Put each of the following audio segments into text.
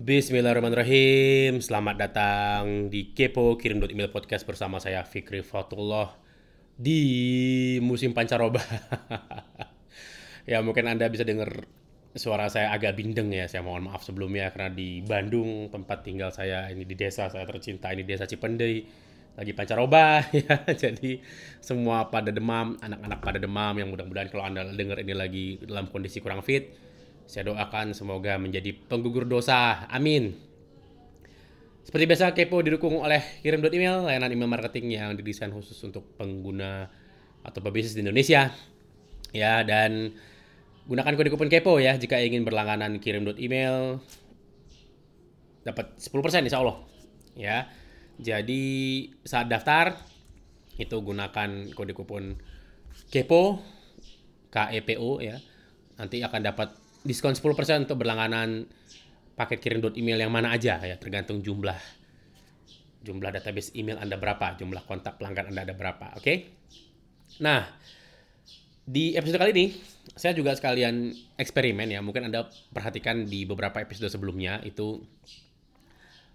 Bismillahirrahmanirrahim. Selamat datang di Kepo Kirim Email Podcast bersama saya Fikri Fatullah Di musim pancaroba. Ya mungkin Anda bisa dengar suara saya agak bindeng ya. Saya mohon maaf sebelumnya karena di Bandung tempat tinggal saya Ini di desa saya tercinta ini desa Cipendei Lagi pancaroba. Ya Jadi semua pada demam, anak-anak pada demam Yang mudah-mudahan kalau Anda dengar ini lagi dalam kondisi kurang fit saya doakan semoga menjadi penggugur dosa. Amin. Seperti biasa, Kepo didukung oleh kirim email, layanan email marketing yang didesain khusus untuk pengguna atau pebisnis di Indonesia. Ya, dan gunakan kode kupon Kepo ya jika ingin berlangganan kirim email dapat 10% insya Allah. Ya, jadi saat daftar itu gunakan kode kupon Kepo, K-E-P-O ya. Nanti akan dapat diskon 10% untuk berlangganan paket kirim email yang mana aja ya tergantung jumlah jumlah database email Anda berapa, jumlah kontak pelanggan Anda ada berapa, oke? Okay? Nah, di episode kali ini saya juga sekalian eksperimen ya, mungkin Anda perhatikan di beberapa episode sebelumnya itu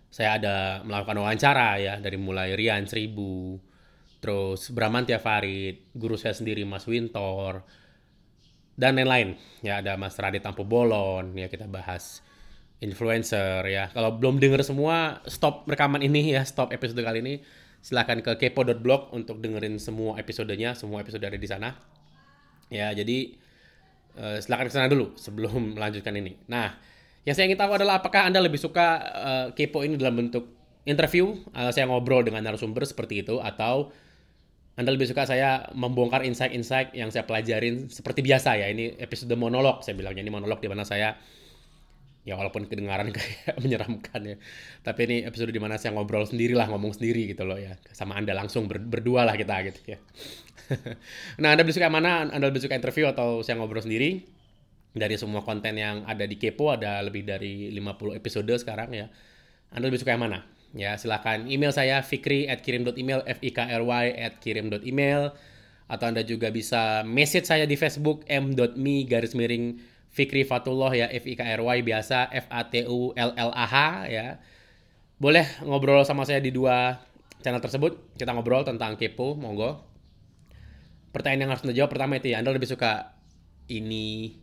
saya ada melakukan wawancara ya dari mulai Rian Seribu, terus Bramantia Farid, guru saya sendiri Mas Wintor, dan lain-lain. Ya ada Mas Radit Tampu Bolon, ya kita bahas influencer ya. Kalau belum denger semua, stop rekaman ini ya, stop episode kali ini. Silahkan ke kepo.blog untuk dengerin semua episodenya, semua episode ada di sana. Ya, jadi uh, silahkan ke sana dulu sebelum melanjutkan ini. Nah, yang saya ingin tahu adalah apakah Anda lebih suka uh, kepo ini dalam bentuk interview, uh, saya ngobrol dengan narasumber seperti itu, atau anda lebih suka saya membongkar insight-insight yang saya pelajarin seperti biasa ya. Ini episode monolog saya bilangnya ini monolog di mana saya ya walaupun kedengaran kayak menyeramkan ya. Tapi ini episode di mana saya ngobrol sendiri lah, ngomong sendiri gitu loh ya. Sama Anda langsung ber berdua lah kita gitu ya. nah, Anda lebih suka mana? Anda lebih suka interview atau saya ngobrol sendiri? Dari semua konten yang ada di Kepo ada lebih dari 50 episode sekarang ya. Anda lebih suka yang mana? Ya, silahkan email saya fikri at kirim.email, f i k r y at kirim.email. Atau Anda juga bisa message saya di Facebook m.me garis miring Fikri Fatullah ya F I K R Y biasa F A T U L L A H ya. Boleh ngobrol sama saya di dua channel tersebut. Kita ngobrol tentang kepo, monggo. Pertanyaan yang harus Anda jawab pertama itu ya, Anda lebih suka ini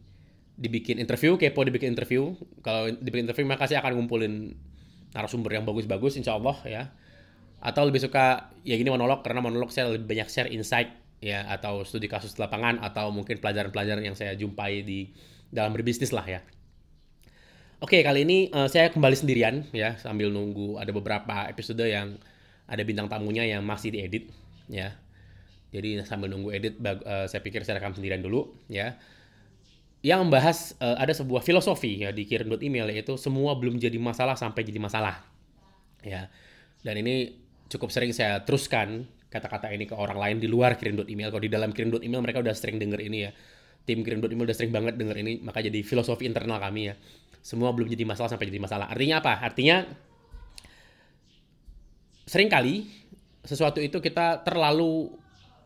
dibikin interview, kepo dibikin interview. Kalau dibikin interview maka saya akan ngumpulin narasumber yang bagus-bagus insya Allah ya atau lebih suka ya gini monolog karena monolog saya lebih banyak share insight ya atau studi kasus lapangan atau mungkin pelajaran-pelajaran yang saya jumpai di dalam berbisnis lah ya. Oke, kali ini uh, saya kembali sendirian ya sambil nunggu ada beberapa episode yang ada bintang tamunya yang masih diedit ya. Jadi sambil nunggu edit uh, saya pikir saya rekam sendirian dulu ya yang membahas uh, ada sebuah filosofi ya di kirim email yaitu semua belum jadi masalah sampai jadi masalah. Ya. Dan ini cukup sering saya teruskan kata-kata ini ke orang lain di luar kirim email. Kalau di dalam kirim email mereka udah sering denger ini ya. Tim kirim email udah sering banget denger ini, maka jadi filosofi internal kami ya. Semua belum jadi masalah sampai jadi masalah. Artinya apa? Artinya sering kali sesuatu itu kita terlalu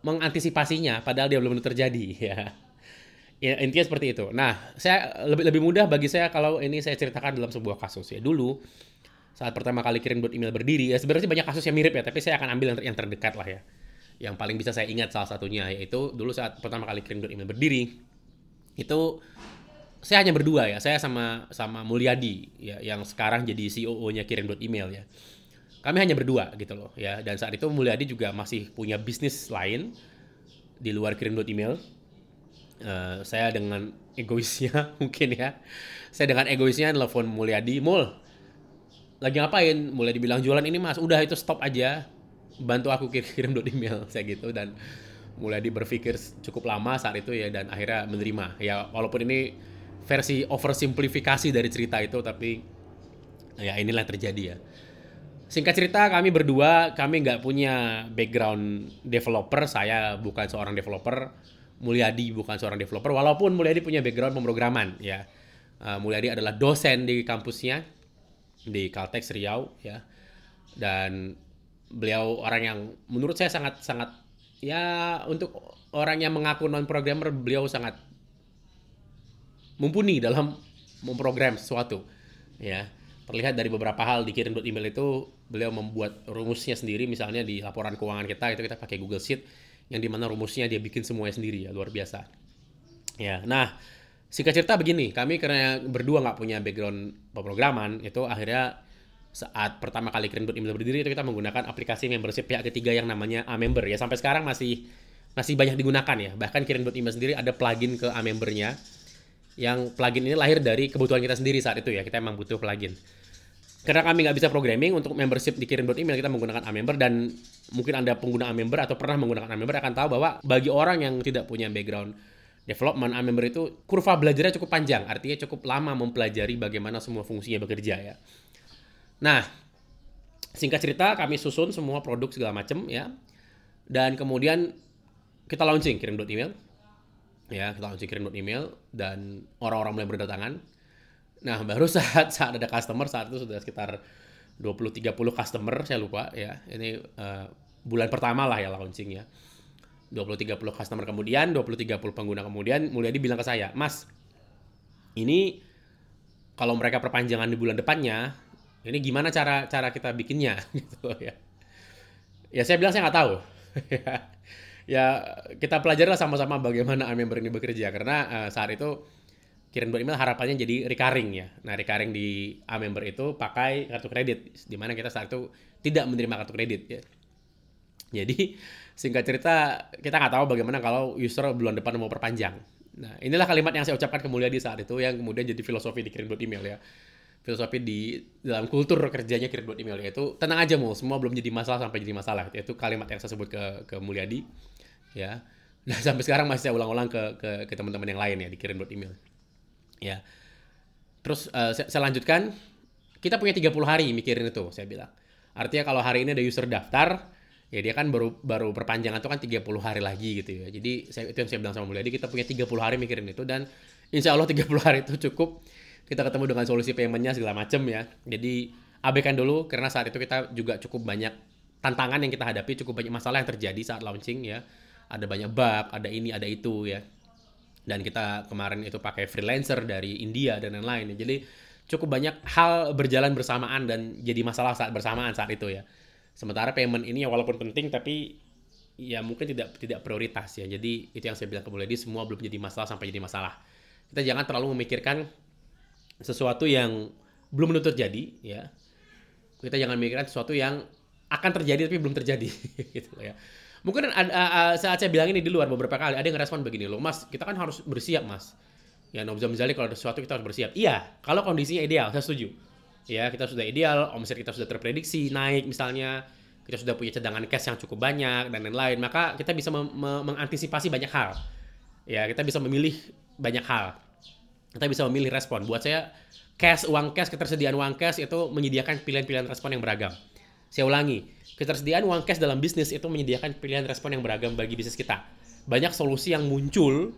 mengantisipasinya padahal dia belum terjadi ya Ya, intinya seperti itu. Nah, saya lebih lebih mudah bagi saya kalau ini saya ceritakan dalam sebuah kasus ya. Dulu saat pertama kali kirim email berdiri, ya sebenarnya banyak kasus yang mirip ya, tapi saya akan ambil yang, yang terdekat lah ya. Yang paling bisa saya ingat salah satunya yaitu dulu saat pertama kali kirim email berdiri itu saya hanya berdua ya, saya sama sama Mulyadi ya yang sekarang jadi CEO-nya kirim email ya. Kami hanya berdua gitu loh ya dan saat itu Mulyadi juga masih punya bisnis lain di luar kirim email uh, saya dengan egoisnya mungkin ya. Saya dengan egoisnya telepon Mulyadi Mul lagi ngapain? Mulai dibilang jualan ini mas. Udah itu stop aja. Bantu aku kirim dot email. Saya gitu dan Mulyadi berpikir cukup lama saat itu ya dan akhirnya menerima. Ya walaupun ini versi oversimplifikasi dari cerita itu tapi ya inilah yang terjadi ya. Singkat cerita kami berdua kami nggak punya background developer. Saya bukan seorang developer Mulyadi bukan seorang developer walaupun Mulyadi punya background pemrograman ya. Uh, Mulyadi adalah dosen di kampusnya di Caltex Riau ya. Dan beliau orang yang menurut saya sangat sangat ya untuk orang yang mengaku non programmer beliau sangat mumpuni dalam memprogram sesuatu ya. terlihat dari beberapa hal dikirim email itu beliau membuat rumusnya sendiri misalnya di laporan keuangan kita itu kita pakai Google Sheet yang di mana rumusnya dia bikin semuanya sendiri ya luar biasa. Ya nah singkat cerita begini kami karena berdua nggak punya background pemrograman itu akhirnya saat pertama kali kirim email berdiri itu kita menggunakan aplikasi membership pihak ketiga yang namanya A-member ya. Sampai sekarang masih masih banyak digunakan ya. Bahkan kirim email sendiri ada plugin ke A-membernya. Yang plugin ini lahir dari kebutuhan kita sendiri saat itu ya. Kita emang butuh plugin. Karena kami nggak bisa programming untuk membership dikirim email kita menggunakan A-member dan mungkin anda pengguna A-member atau pernah menggunakan A-member akan tahu bahwa bagi orang yang tidak punya background development A-member itu kurva belajarnya cukup panjang. Artinya cukup lama mempelajari bagaimana semua fungsinya bekerja ya. Nah singkat cerita kami susun semua produk segala macam ya. Dan kemudian kita launching kirim email. Ya kita launching kirim email. Dan orang-orang mulai berdatangan. Nah baru saat saat ada customer saat itu sudah sekitar 20-30 customer saya lupa ya. Ini uh, bulan pertama lah ya launching ya. 20-30 customer kemudian 20-30 pengguna kemudian mulai dibilang ke saya mas ini kalau mereka perpanjangan di bulan depannya ini gimana cara cara kita bikinnya? Gitu ya. Ya saya bilang saya nggak tahu. Ya kita pelajari lah sama-sama bagaimana member ini bekerja. Karena uh, saat itu kirim dua email harapannya jadi recurring ya. Nah recurring di A member itu pakai kartu kredit, di mana kita saat itu tidak menerima kartu kredit ya. Jadi singkat cerita kita nggak tahu bagaimana kalau user bulan depan mau perpanjang. Nah inilah kalimat yang saya ucapkan ke di saat itu yang kemudian jadi filosofi di kirim email ya. Filosofi di dalam kultur kerjanya kirim email yaitu tenang aja mau semua belum jadi masalah sampai jadi masalah. Itu kalimat yang saya sebut ke ke Mulyadi ya nah sampai sekarang masih saya ulang-ulang ke ke, ke teman-teman yang lain ya dikirim buat email ya. Terus uh, saya, saya lanjutkan. Kita punya 30 hari mikirin itu saya bilang. Artinya kalau hari ini ada user daftar ya dia kan baru baru perpanjangan itu kan 30 hari lagi gitu ya. Jadi saya, itu yang saya bilang sama Mulyadi kita punya 30 hari mikirin itu dan insya Allah 30 hari itu cukup. Kita ketemu dengan solusi paymentnya segala macam ya. Jadi abaikan dulu karena saat itu kita juga cukup banyak tantangan yang kita hadapi cukup banyak masalah yang terjadi saat launching ya. Ada banyak bug, ada ini, ada itu ya. Dan kita kemarin itu pakai freelancer dari India dan lain-lain. Jadi cukup banyak hal berjalan bersamaan dan jadi masalah saat bersamaan saat itu ya. Sementara payment ini ya walaupun penting tapi ya mungkin tidak tidak prioritas ya. Jadi itu yang saya bilang ke Buledi semua belum jadi masalah sampai jadi masalah. Kita jangan terlalu memikirkan sesuatu yang belum tentu terjadi ya. Kita jangan memikirkan sesuatu yang akan terjadi tapi belum terjadi gitu ya Mungkin uh, uh, saat saya bilang ini di luar beberapa kali ada yang ngerespon begini loh, Mas, kita kan harus bersiap, Mas. Ya, Nobza Mizali kalau ada sesuatu kita harus bersiap. Iya, kalau kondisinya ideal, saya setuju. Ya, kita sudah ideal, omset kita sudah terprediksi naik misalnya, kita sudah punya cadangan cash yang cukup banyak dan lain-lain, maka kita bisa mengantisipasi banyak hal. Ya, kita bisa memilih banyak hal. Kita bisa memilih respon. Buat saya, cash, uang cash, ketersediaan uang cash itu menyediakan pilihan-pilihan respon yang beragam. Saya ulangi, ketersediaan uang cash dalam bisnis itu menyediakan pilihan respon yang beragam bagi bisnis kita. Banyak solusi yang muncul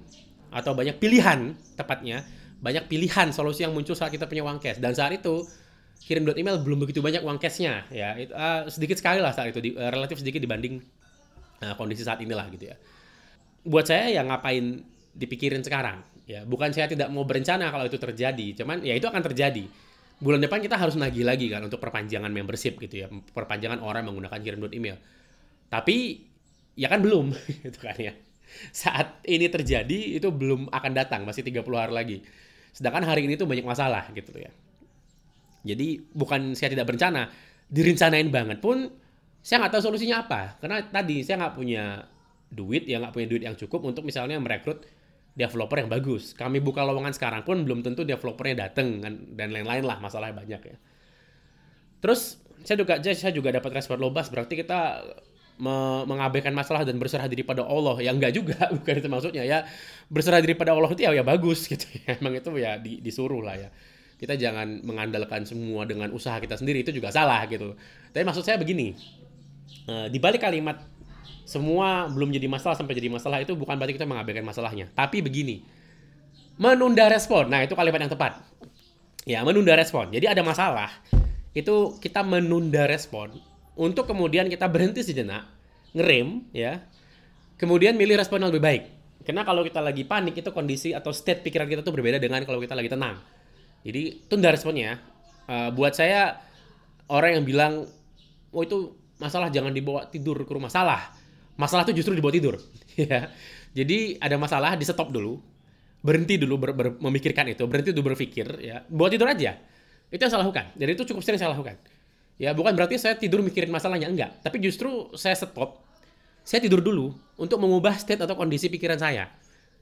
atau banyak pilihan tepatnya, banyak pilihan solusi yang muncul saat kita punya uang cash. Dan saat itu kirim dot email belum begitu banyak uang cashnya ya itu, uh, sedikit sekali lah saat itu di, uh, relatif sedikit dibanding uh, kondisi saat inilah gitu ya. Buat saya ya ngapain dipikirin sekarang? Ya bukan saya tidak mau berencana kalau itu terjadi. Cuman ya itu akan terjadi bulan depan kita harus nagih lagi kan untuk perpanjangan membership gitu ya. Perpanjangan orang menggunakan kirim email. Tapi ya kan belum gitu kan ya. Saat ini terjadi itu belum akan datang masih 30 hari lagi. Sedangkan hari ini tuh banyak masalah gitu ya. Jadi bukan saya tidak berencana direncanain banget pun saya nggak tahu solusinya apa. Karena tadi saya nggak punya duit ya nggak punya duit yang cukup untuk misalnya merekrut developer yang bagus. Kami buka lowongan sekarang pun belum tentu developernya dateng dan lain-lain lah masalahnya banyak ya. Terus saya juga saya juga dapat respon lobas berarti kita me mengabaikan masalah dan berserah diri pada Allah. Ya enggak juga, bukan itu maksudnya ya. Berserah diri pada Allah itu ya, ya bagus gitu ya. Emang itu ya di, disuruh lah ya. Kita jangan mengandalkan semua dengan usaha kita sendiri itu juga salah gitu. Tapi maksud saya begini. Uh, di balik kalimat semua belum jadi masalah sampai jadi masalah itu bukan berarti kita mengabaikan masalahnya. Tapi begini, menunda respon. Nah, itu kalimat yang tepat. Ya, menunda respon. Jadi ada masalah, itu kita menunda respon untuk kemudian kita berhenti sejenak, ngerem, ya. Kemudian milih respon yang lebih baik. Karena kalau kita lagi panik itu kondisi atau state pikiran kita tuh berbeda dengan kalau kita lagi tenang. Jadi tunda responnya, Uh, buat saya orang yang bilang, oh itu masalah jangan dibawa tidur ke rumah salah. Masalah itu justru dibawa tidur. ya. Jadi ada masalah di stop dulu, berhenti dulu ber, ber, memikirkan itu, berhenti dulu berpikir, ya, bawa tidur aja. Itu yang saya lakukan. Jadi itu cukup sering saya lakukan. Ya bukan berarti saya tidur mikirin masalahnya enggak, tapi justru saya stop, saya tidur dulu untuk mengubah state atau kondisi pikiran saya.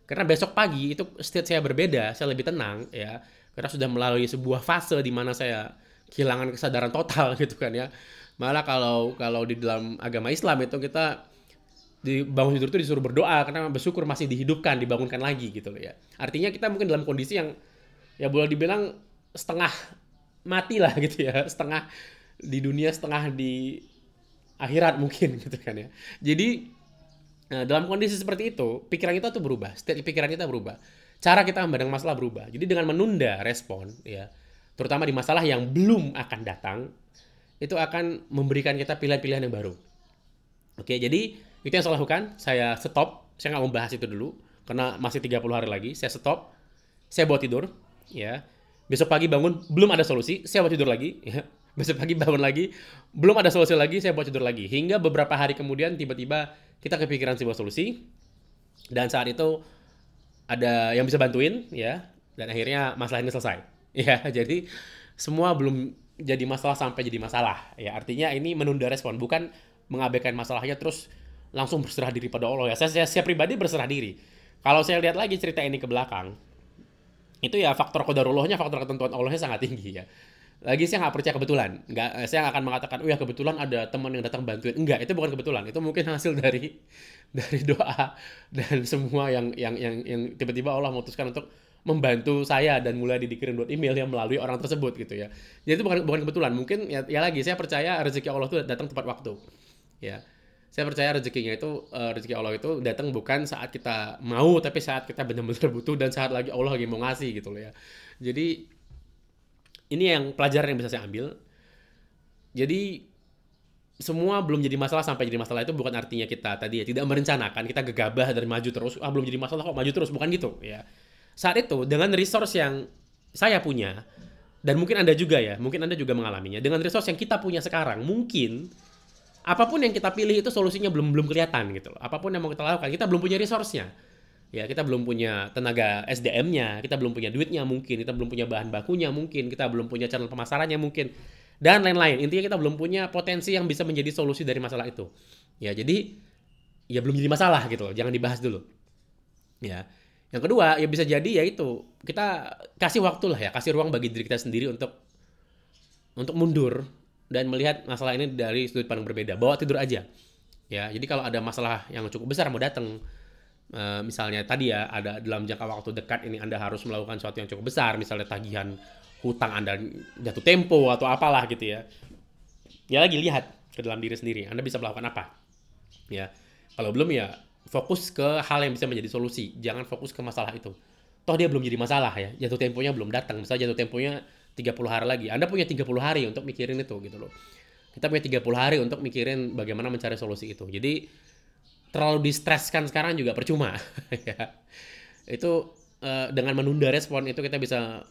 Karena besok pagi itu state saya berbeda, saya lebih tenang ya. Karena sudah melalui sebuah fase di mana saya kehilangan kesadaran total gitu kan ya. Malah kalau kalau di dalam agama Islam itu kita di bangun tidur itu disuruh berdoa karena bersyukur masih dihidupkan, dibangunkan lagi gitu loh ya. Artinya kita mungkin dalam kondisi yang ya boleh dibilang setengah mati lah gitu ya, setengah di dunia setengah di akhirat mungkin gitu kan ya. Jadi nah, dalam kondisi seperti itu, pikiran kita tuh berubah, state pikiran kita berubah. Cara kita memandang masalah berubah. Jadi dengan menunda respon ya, terutama di masalah yang belum akan datang, itu akan memberikan kita pilihan-pilihan yang baru. Oke, jadi itu yang saya lakukan. Saya stop, saya nggak mau bahas itu dulu karena masih 30 hari lagi. Saya stop, saya bawa tidur, ya. Besok pagi bangun belum ada solusi, saya bawa tidur lagi, ya besok pagi bangun lagi, belum ada solusi lagi, saya buat tidur lagi. Hingga beberapa hari kemudian tiba-tiba kita kepikiran sebuah solusi, dan saat itu ada yang bisa bantuin, ya, dan akhirnya masalah ini selesai. Ya, jadi semua belum jadi masalah sampai jadi masalah. Ya, artinya ini menunda respon, bukan mengabaikan masalahnya terus langsung berserah diri pada Allah ya. Saya, saya, saya pribadi berserah diri. Kalau saya lihat lagi cerita ini ke belakang, itu ya faktor kodarullahnya, faktor ketentuan Allahnya sangat tinggi ya. Lagi saya nggak percaya kebetulan. Nggak saya akan mengatakan oh ya kebetulan ada teman yang datang bantuin. Enggak itu bukan kebetulan. Itu mungkin hasil dari dari doa dan semua yang yang yang yang tiba-tiba Allah memutuskan untuk membantu saya dan mulai dikirim buat email yang melalui orang tersebut gitu ya. Jadi itu bukan bukan kebetulan. Mungkin ya, ya lagi saya percaya rezeki Allah itu datang tepat waktu ya saya percaya rezekinya itu uh, rezeki Allah itu datang bukan saat kita mau tapi saat kita benar-benar butuh dan saat lagi Allah lagi mau ngasih gitu loh ya. Jadi ini yang pelajaran yang bisa saya ambil. Jadi semua belum jadi masalah sampai jadi masalah itu bukan artinya kita tadi ya tidak merencanakan kita gegabah dari maju terus ah belum jadi masalah kok maju terus? Bukan gitu ya. Saat itu dengan resource yang saya punya dan mungkin anda juga ya mungkin anda juga mengalaminya dengan resource yang kita punya sekarang mungkin apa pun yang kita pilih itu solusinya belum belum kelihatan gitu loh apa pun yang mau kita lakukan kita belum punya resource-nya ya kita belum punya tenaga SDM-nya, kita belum punya duitnya mungkin, kita belum punya bahan bakunya mungkin, kita belum punya channel pemasarannya mungkin, dan lain-lain. Intinya kita belum punya potensi yang bisa menjadi solusi dari masalah itu. Ya jadi ya belum jadi masalah gitu loh, jangan dibahas dulu. Ya. Yang kedua ya bisa jadi ya itu kita kasih waktu lah ya, kasih ruang bagi diri kita sendiri untuk untuk mundur dan melihat masalah ini dari sudut pandang berbeda. Bawa tidur aja. Ya, jadi kalau ada masalah yang cukup besar mau datang, Uh, misalnya tadi ya ada dalam jangka waktu dekat ini Anda harus melakukan sesuatu yang cukup besar, misalnya tagihan hutang Anda jatuh tempo atau apalah gitu ya. Ya lagi lihat ke dalam diri sendiri, Anda bisa melakukan apa. Ya. Kalau belum ya fokus ke hal yang bisa menjadi solusi, jangan fokus ke masalah itu. Toh dia belum jadi masalah ya, jatuh temponya belum datang. Misalnya jatuh temponya 30 hari lagi. Anda punya 30 hari untuk mikirin itu gitu loh. Kita punya 30 hari untuk mikirin bagaimana mencari solusi itu. Jadi terlalu distreskan sekarang juga percuma ya itu uh, dengan menunda respon itu kita bisa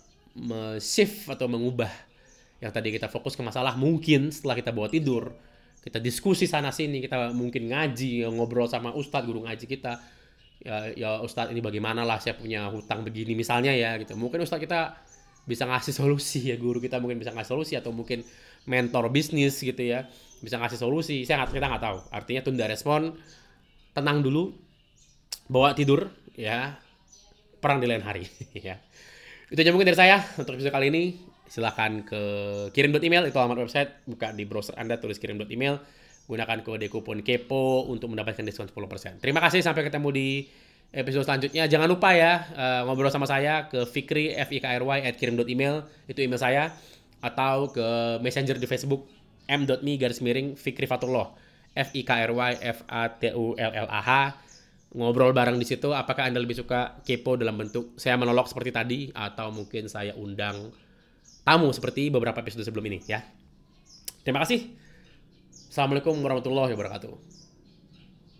shift atau mengubah yang tadi kita fokus ke masalah mungkin setelah kita bawa tidur kita diskusi sana sini kita mungkin ngaji ngobrol sama ustadz guru ngaji kita ya ya ustadz ini bagaimana lah saya punya hutang begini misalnya ya gitu mungkin ustadz kita bisa ngasih solusi ya guru kita mungkin bisa ngasih solusi atau mungkin mentor bisnis gitu ya bisa ngasih solusi saya nggak kita nggak tahu artinya tunda respon tenang dulu, bawa tidur, ya, perang di lain hari, ya. Itu aja mungkin dari saya untuk episode kali ini. Silahkan ke kirim email itu alamat website, buka di browser Anda, tulis kirim email, gunakan kode kupon kepo untuk mendapatkan diskon 10%. Terima kasih, sampai ketemu di episode selanjutnya. Jangan lupa ya uh, ngobrol sama saya ke Fikri F I K R Y at kirim email itu email saya atau ke messenger di Facebook m.me garis miring Fikri Fatullah F I K R Y F A T U L L A H ngobrol bareng di situ apakah Anda lebih suka kepo dalam bentuk saya menolok seperti tadi atau mungkin saya undang tamu seperti beberapa episode sebelum ini ya. Terima kasih. Assalamualaikum warahmatullahi wabarakatuh.